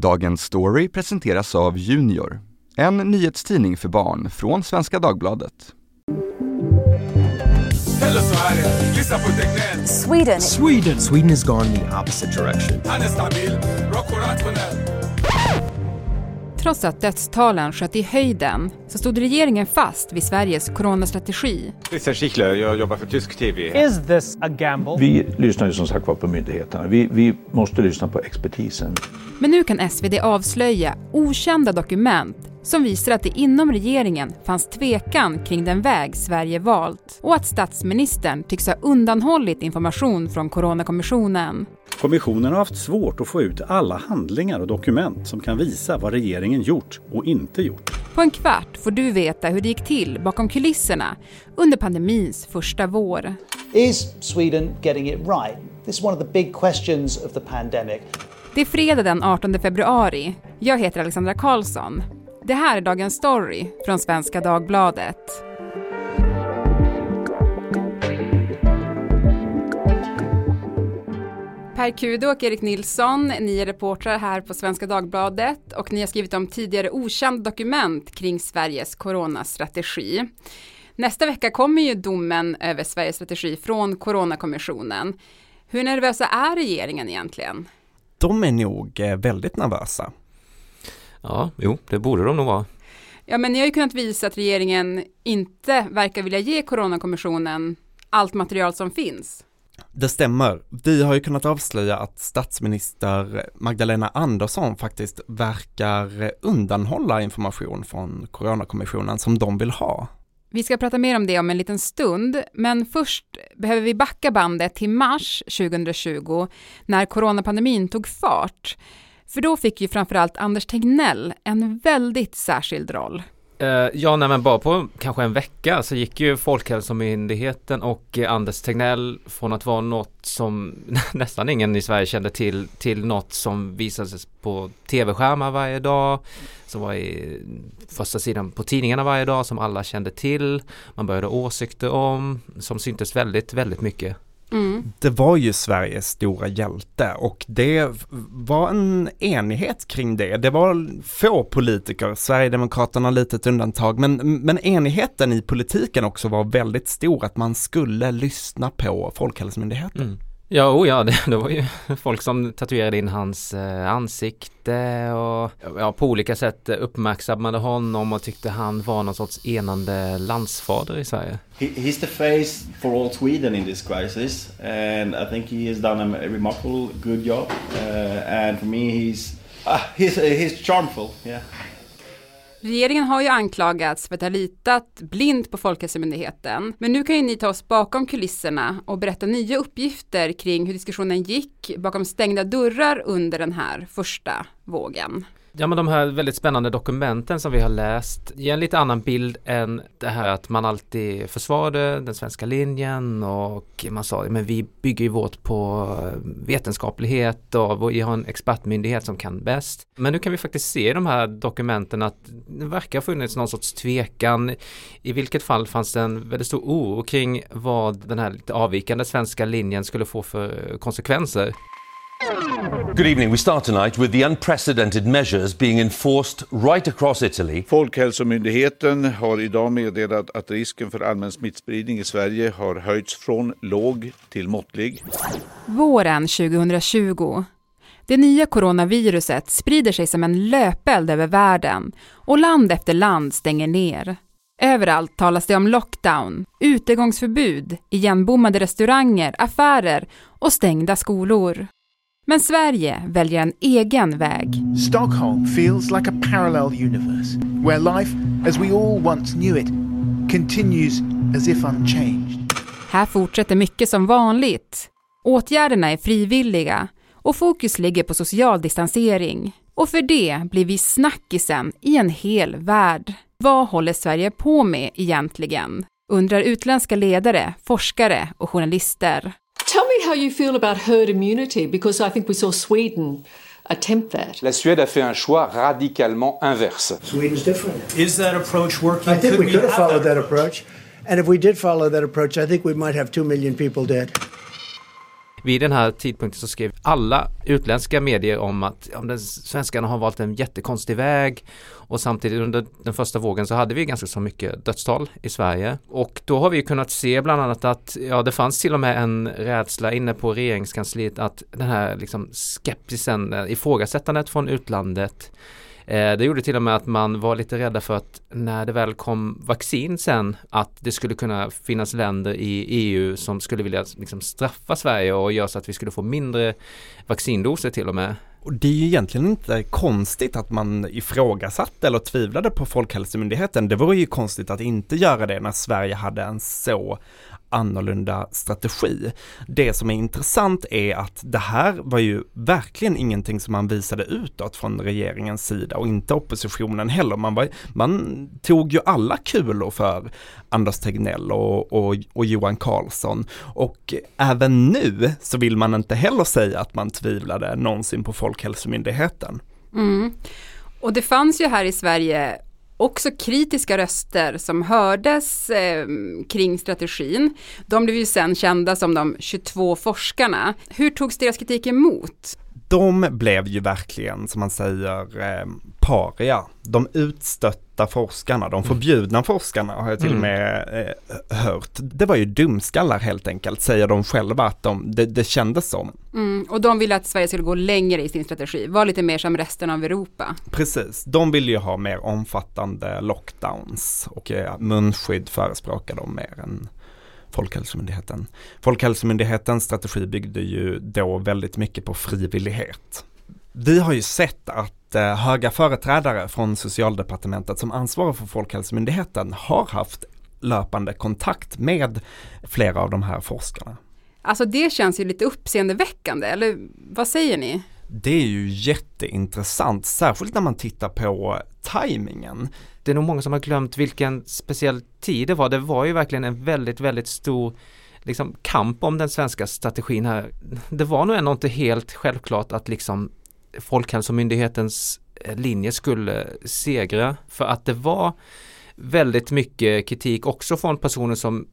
Dagens story presenteras av Junior, en nyhetstidning för barn från Svenska Dagbladet. Sweden. Sweden. Sweden has gone the opposite direction. Trots att dödstalen sköt i höjden så stod regeringen fast vid Sveriges coronastrategi. Christian Schickler, jag jobbar för tysk TV. Is this a gamble? Vi lyssnar ju som sagt var på myndigheterna. Vi, vi måste lyssna på expertisen. Men nu kan SvD avslöja okända dokument som visar att det inom regeringen fanns tvekan kring den väg Sverige valt och att statsministern tycks ha undanhållit information från Coronakommissionen. Kommissionen har haft svårt att få ut alla handlingar och dokument som kan visa vad regeringen gjort och inte gjort. På en kvart får du veta hur det gick till bakom kulisserna under pandemins första vår. Is Sweden getting it right? This is one of the big questions of the pandemic. Det är fredag den 18 februari. Jag heter Alexandra Karlsson. Det här är dagens story från Svenska Dagbladet. Per Kudo och Erik Nilsson, ni är reportrar här på Svenska Dagbladet och ni har skrivit om tidigare okända dokument kring Sveriges coronastrategi. Nästa vecka kommer ju domen över Sveriges strategi från Coronakommissionen. Hur nervösa är regeringen egentligen? De är nog eh, väldigt nervösa. Ja, jo, det borde de nog vara. Ja, men ni har ju kunnat visa att regeringen inte verkar vilja ge Coronakommissionen allt material som finns. Det stämmer. Vi har ju kunnat avslöja att statsminister Magdalena Andersson faktiskt verkar undanhålla information från Coronakommissionen som de vill ha. Vi ska prata mer om det om en liten stund, men först behöver vi backa bandet till mars 2020 när coronapandemin tog fart. För då fick ju framförallt Anders Tegnell en väldigt särskild roll. Uh, ja, nej, men bara på kanske en vecka så gick ju Folkhälsomyndigheten och eh, Anders Tegnell från att vara något som nästan ingen i Sverige kände till till något som visades på tv-skärmar varje dag, som var i första sidan på tidningarna varje dag, som alla kände till, man började åsikter om, som syntes väldigt, väldigt mycket. Mm. Det var ju Sveriges stora hjälte och det var en enighet kring det. Det var få politiker, Sverigedemokraterna lite ett undantag, men, men enigheten i politiken också var väldigt stor att man skulle lyssna på Folkhälsomyndigheten. Mm. Ja, oh ja, det, det, var ju folk som tatuerade in hans eh, ansikte och ja, på olika sätt uppmärksammade honom och tyckte han var någon sorts enande landsfader i Sverige. He, he's the face for all Sweden in this crisis and I think he has done a remarkable good job uh, and for me he's, uh, he's, he's charmful, yeah. Regeringen har ju anklagats för att ha litat blint på Folkhälsomyndigheten. Men nu kan ju ni ta oss bakom kulisserna och berätta nya uppgifter kring hur diskussionen gick bakom stängda dörrar under den här första vågen. Ja men de här väldigt spännande dokumenten som vi har läst ger en lite annan bild än det här att man alltid försvarade den svenska linjen och man sa men vi bygger ju vårt på eh, vetenskaplighet och vi har en expertmyndighet som kan bäst. Men nu kan vi faktiskt se i de här dokumenten att det verkar ha funnits någon sorts tvekan. I vilket fall fanns det en väldigt stor oro kring vad den här lite avvikande svenska linjen skulle få för konsekvenser. Good evening. We start tonight with the unprecedented measures being enforced right across Italy. Folkhälsomyndigheten har idag meddelat att risken för allmän smittspridning i Sverige har höjts från låg till måttlig. Våren 2020. Det nya coronaviruset sprider sig som en löpeld över världen och land efter land stänger ner. Överallt talas det om lockdown, utegångsförbud, igenbommade restauranger, affärer och stängda skolor. Men Sverige väljer en egen väg. Stockholm feels like a parallel universe where life as we all once knew it continues as if unchanged. Här fortsätter mycket som vanligt. Åtgärderna är frivilliga och fokus ligger på social distansering. Och för det blir vi snackisen i en hel värld. Vad håller Sverige på med egentligen? Undrar utländska ledare, forskare och journalister. Tell me how you feel about herd immunity, because I think we saw Sweden attempt that. La Suède a fait un choix radicalement inverse. Sweden's different. Is that approach working? I think Could we could have have followed that approach. And if we did follow that approach, I think we might have 2 million people dead. Vid den här tidpunkten så skrev alla utländska medier om att ja, den svenskarna har valt en jättekonstig väg. Och samtidigt under den första vågen så hade vi ganska så mycket dödstal i Sverige. Och då har vi kunnat se bland annat att ja, det fanns till och med en rädsla inne på regeringskansliet att den här liksom skepsisen, eh, ifrågasättandet från utlandet Eh, det gjorde till och med att man var lite rädda för att när det väl kom vaccin sen att det skulle kunna finnas länder i EU som skulle vilja liksom straffa Sverige och göra så att vi skulle få mindre vaccindoser till och med. Och det är ju egentligen inte konstigt att man ifrågasatte eller tvivlade på Folkhälsomyndigheten. Det vore ju konstigt att inte göra det när Sverige hade en så annorlunda strategi. Det som är intressant är att det här var ju verkligen ingenting som man visade utåt från regeringens sida och inte oppositionen heller. Man, var, man tog ju alla kulor för Anders Tegnell och, och, och Johan Carlsson och även nu så vill man inte heller säga att man tvivlade någonsin på Folkhälsomyndigheten. Mm. Och det fanns ju här i Sverige också kritiska röster som hördes eh, kring strategin. De blev ju sen kända som de 22 forskarna. Hur togs deras kritik emot? De blev ju verkligen, som man säger, eh, paria. De utstötta forskarna, de förbjudna forskarna har jag till och mm. med eh, hört. Det var ju dumskallar helt enkelt, säger de själva att de, det, det kändes som. Mm, och de ville att Sverige skulle gå längre i sin strategi, var lite mer som resten av Europa. Precis, de ville ju ha mer omfattande lockdowns och eh, munskydd förespråkar de mer än Folkhälsomyndigheten. Folkhälsomyndighetens strategi byggde ju då väldigt mycket på frivillighet. Vi har ju sett att eh, höga företrädare från socialdepartementet som ansvarar för Folkhälsomyndigheten har haft löpande kontakt med flera av de här forskarna. Alltså det känns ju lite uppseendeväckande, eller vad säger ni? Det är ju jätteintressant, särskilt när man tittar på tajmingen. Det är nog många som har glömt vilken speciell tid det var. Det var ju verkligen en väldigt, väldigt stor liksom, kamp om den svenska strategin här. Det var nog ändå inte helt självklart att liksom Folkhälsomyndighetens eh, linje skulle segra för att det var väldigt mycket kritik också från personer som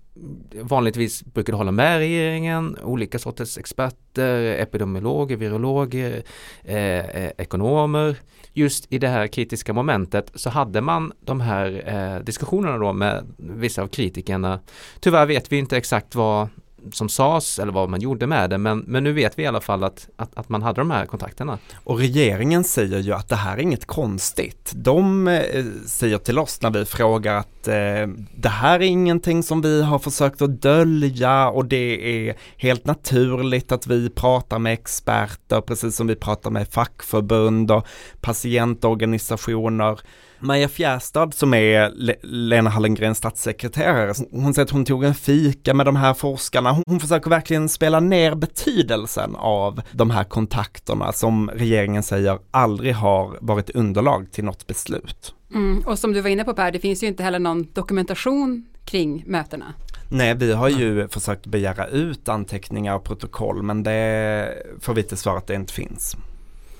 vanligtvis brukar hålla med regeringen, olika sorters experter, epidemiologer, virologer, eh, eh, ekonomer. Just i det här kritiska momentet så hade man de här eh, diskussionerna då med vissa av kritikerna. Tyvärr vet vi inte exakt vad som sades eller vad man gjorde med det men, men nu vet vi i alla fall att, att, att man hade de här kontakterna. Och regeringen säger ju att det här är inget konstigt. De eh, säger till oss när vi frågar att eh, det här är ingenting som vi har försökt att dölja och det är helt naturligt att vi pratar med experter precis som vi pratar med fackförbund och patientorganisationer. Maja Fjärstad som är Lena Hallengrens statssekreterare, hon säger att hon tog en fika med de här forskarna. Hon försöker verkligen spela ner betydelsen av de här kontakterna som regeringen säger aldrig har varit underlag till något beslut. Mm, och som du var inne på Per, det finns ju inte heller någon dokumentation kring mötena. Nej, vi har ju mm. försökt begära ut anteckningar och protokoll men det får vi till svar att det inte finns.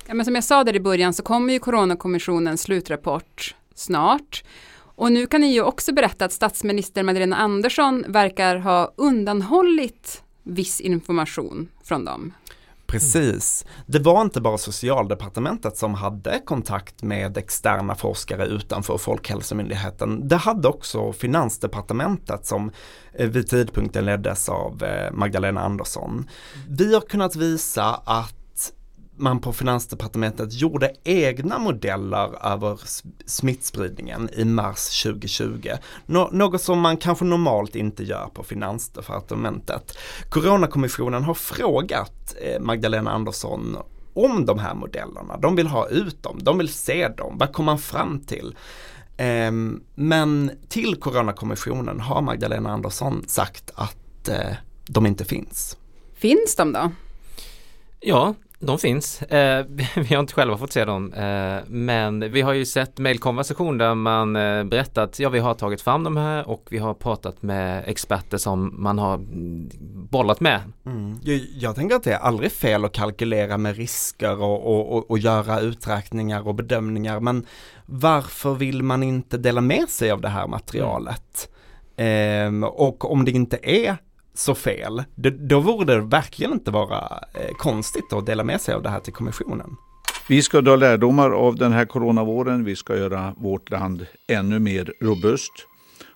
Ja, men som jag sa där i början så kommer ju Coronakommissionens slutrapport snart. Och nu kan ni ju också berätta att statsminister Magdalena Andersson verkar ha undanhållit viss information från dem. Precis. Det var inte bara socialdepartementet som hade kontakt med externa forskare utanför Folkhälsomyndigheten. Det hade också finansdepartementet som eh, vid tidpunkten leddes av eh, Magdalena Andersson. Vi har kunnat visa att man på Finansdepartementet gjorde egna modeller över smittspridningen i mars 2020. Nå något som man kanske normalt inte gör på Finansdepartementet. Coronakommissionen har frågat eh, Magdalena Andersson om de här modellerna. De vill ha ut dem, de vill se dem. Vad kom man fram till? Ehm, men till Coronakommissionen har Magdalena Andersson sagt att eh, de inte finns. Finns de då? Ja, de finns. Eh, vi har inte själva fått se dem. Eh, men vi har ju sett mejlkonversation där man eh, berättat, ja vi har tagit fram de här och vi har pratat med experter som man har bollat med. Mm. Jag, jag, tänker att det är aldrig fel att kalkylera med risker och, och, och, och göra uträkningar och bedömningar. Men varför vill man inte dela med sig av det här materialet? Mm. och om det inte är så fel, då vore det verkligen inte vara konstigt att dela med sig av det här till kommissionen. Vi ska dra lärdomar av den här coronavåren. Vi ska göra vårt land ännu mer robust.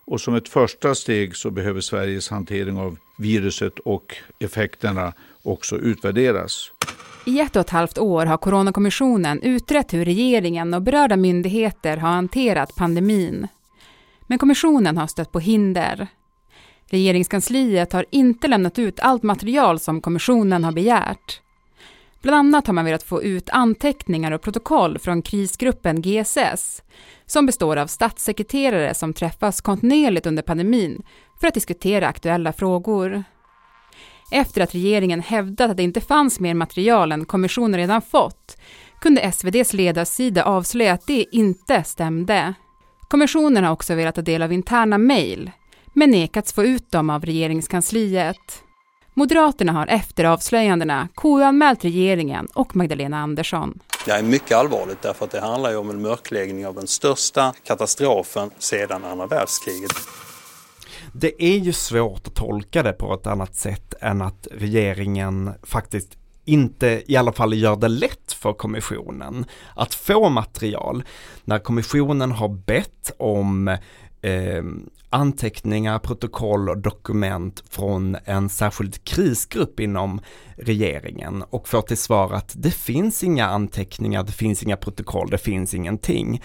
Och som ett första steg så behöver Sveriges hantering av viruset och effekterna också utvärderas. I ett och ett halvt år har Coronakommissionen utrett hur regeringen och berörda myndigheter har hanterat pandemin. Men kommissionen har stött på hinder. Regeringskansliet har inte lämnat ut allt material som kommissionen har begärt. Bland annat har man velat få ut anteckningar och protokoll från krisgruppen GSS, som består av statssekreterare som träffas kontinuerligt under pandemin för att diskutera aktuella frågor. Efter att regeringen hävdat att det inte fanns mer material än kommissionen redan fått kunde SVDs ledarsida avslöja att det inte stämde. Kommissionen har också velat ta del av interna mejl, men nekats få ut dem av regeringskansliet. Moderaterna har efter avslöjandena KU-anmält regeringen och Magdalena Andersson. Det är mycket allvarligt därför att det handlar ju om en mörkläggning av den största katastrofen sedan andra världskriget. Det är ju svårt att tolka det på ett annat sätt än att regeringen faktiskt inte i alla fall gör det lätt för kommissionen att få material. När kommissionen har bett om eh, anteckningar, protokoll och dokument från en särskild krisgrupp inom regeringen och får till svar att det finns inga anteckningar, det finns inga protokoll, det finns ingenting.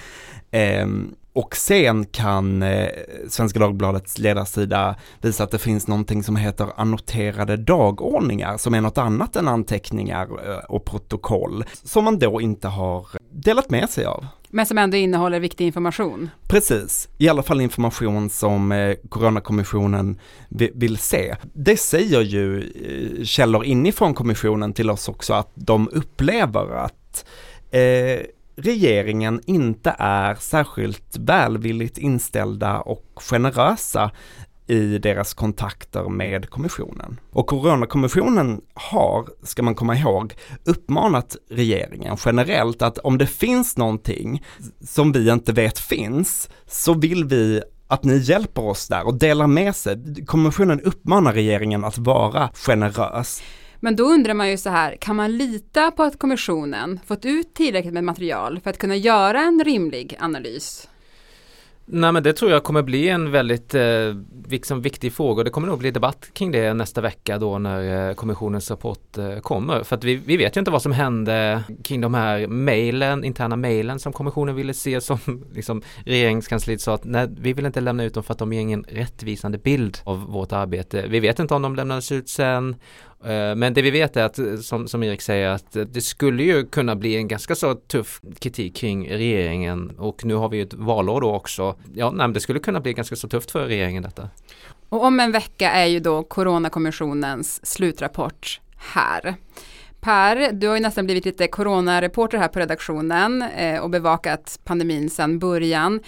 Eh, och sen kan eh, Svenska Dagbladets ledarsida visa att det finns någonting som heter annoterade dagordningar som är något annat än anteckningar eh, och protokoll som man då inte har delat med sig av. Men som ändå innehåller viktig information. Precis, i alla fall information som eh, Coronakommissionen vill se. Det säger ju eh, källor inifrån kommissionen till oss också att de upplever att eh, regeringen inte är särskilt välvilligt inställda och generösa i deras kontakter med kommissionen. Och Coronakommissionen har, ska man komma ihåg, uppmanat regeringen generellt att om det finns någonting som vi inte vet finns, så vill vi att ni hjälper oss där och delar med sig. Kommissionen uppmanar regeringen att vara generös. Men då undrar man ju så här, kan man lita på att kommissionen fått ut tillräckligt med material för att kunna göra en rimlig analys? Nej men det tror jag kommer bli en väldigt eh, liksom, viktig fråga det kommer nog bli debatt kring det nästa vecka då när eh, kommissionens rapport eh, kommer. För att vi, vi vet ju inte vad som hände kring de här mejlen, interna mejlen som kommissionen ville se som liksom, regeringskansliet sa att nej vi vill inte lämna ut dem för att de ger ingen rättvisande bild av vårt arbete. Vi vet inte om de lämnades ut sen Eh, men det vi vet är att, eh, som, som Erik säger, att eh, det skulle ju kunna bli en ganska så tuff kritik kring regeringen och nu har vi ju ett valår då också. Ja, nej, men det skulle kunna bli ganska så tufft för regeringen detta. Och om en vecka är ju då Coronakommissionens slutrapport här. Per, du har ju nästan blivit lite coronareporter här på redaktionen och bevakat pandemin sedan början.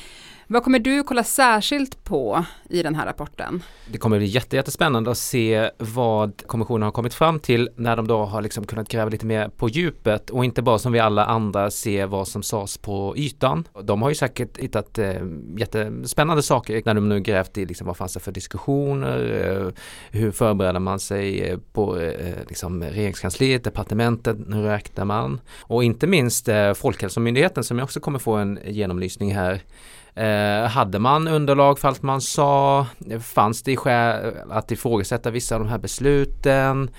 Vad kommer du kolla särskilt på i den här rapporten? Det kommer bli jättespännande att se vad kommissionen har kommit fram till när de då har liksom kunnat gräva lite mer på djupet och inte bara som vi alla andra se vad som sades på ytan. De har ju säkert hittat eh, jättespännande saker när de nu grävt i liksom, vad fanns det för diskussioner, eh, hur förbereder man sig eh, på eh, liksom, regeringskansliet, departementet, hur räknar man? Och inte minst eh, Folkhälsomyndigheten som jag också kommer få en genomlysning här Eh, hade man underlag för allt man sa? Fanns det skäl att ifrågasätta vissa av de här besluten?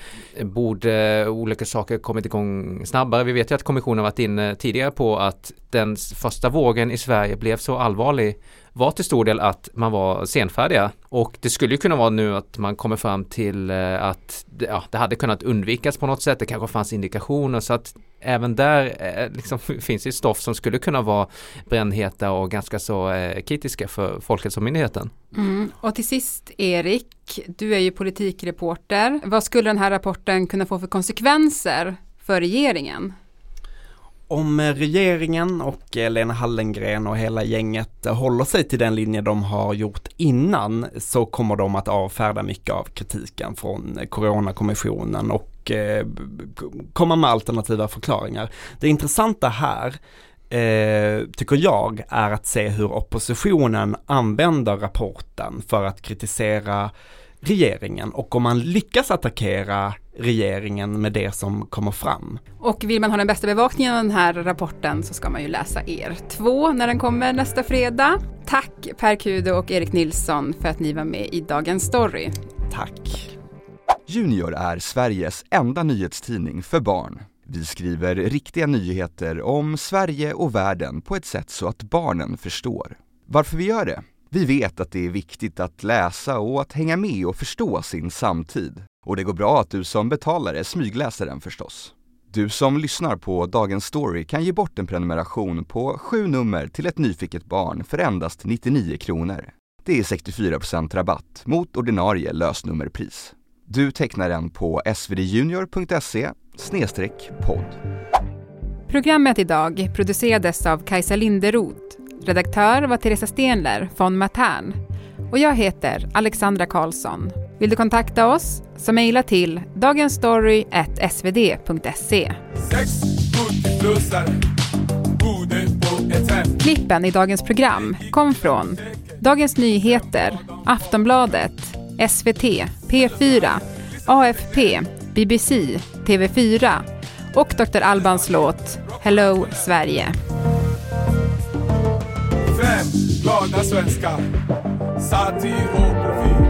Borde olika saker kommit igång snabbare? Vi vet ju att kommissionen varit inne tidigare på att den första vågen i Sverige blev så allvarlig var till stor del att man var senfärdiga och det skulle ju kunna vara nu att man kommer fram till eh, att ja, det hade kunnat undvikas på något sätt. Det kanske fanns indikationer så att även där eh, liksom, finns det stoff som skulle kunna vara brännheta och ganska så eh, kritiska för Folkhälsomyndigheten. Mm. Och till sist Erik, du är ju politikreporter. Vad skulle den här rapporten kunna få för konsekvenser för regeringen? Om eh, regeringen och eh, Lena Hallengren och hela gänget eh, håller sig till den linje de har gjort innan så kommer de att avfärda mycket av kritiken från Coronakommissionen och komma med alternativa förklaringar. Det intressanta här eh, tycker jag är att se hur oppositionen använder rapporten för att kritisera regeringen och om man lyckas attackera regeringen med det som kommer fram. Och vill man ha den bästa bevakningen av den här rapporten så ska man ju läsa er två när den kommer nästa fredag. Tack Per Kudo och Erik Nilsson för att ni var med i Dagens Story. Tack. Junior är Sveriges enda nyhetstidning för barn. Vi skriver riktiga nyheter om Sverige och världen på ett sätt så att barnen förstår. Varför vi gör det? Vi vet att det är viktigt att läsa och att hänga med och förstå sin samtid. Och det går bra att du som betalare smygläser den förstås. Du som lyssnar på Dagens Story kan ge bort en prenumeration på sju nummer till ett nyfiket barn för endast 99 kronor. Det är 64% rabatt mot ordinarie lösnummerpris. Du tecknar den på svdjunior.se podd. Programmet idag producerades av Kajsa Linderoth. Redaktör var Teresa Stenler von Matern. Och jag heter Alexandra Karlsson. Vill du kontakta oss så mejla till dagensstory.svd.se. Klippen i dagens program kom från Dagens Nyheter, Aftonbladet, SVT, P4, AFP, BBC, TV4 och Dr. Albans låt Hello Sverige. FM, glada svenska. Sati och profil.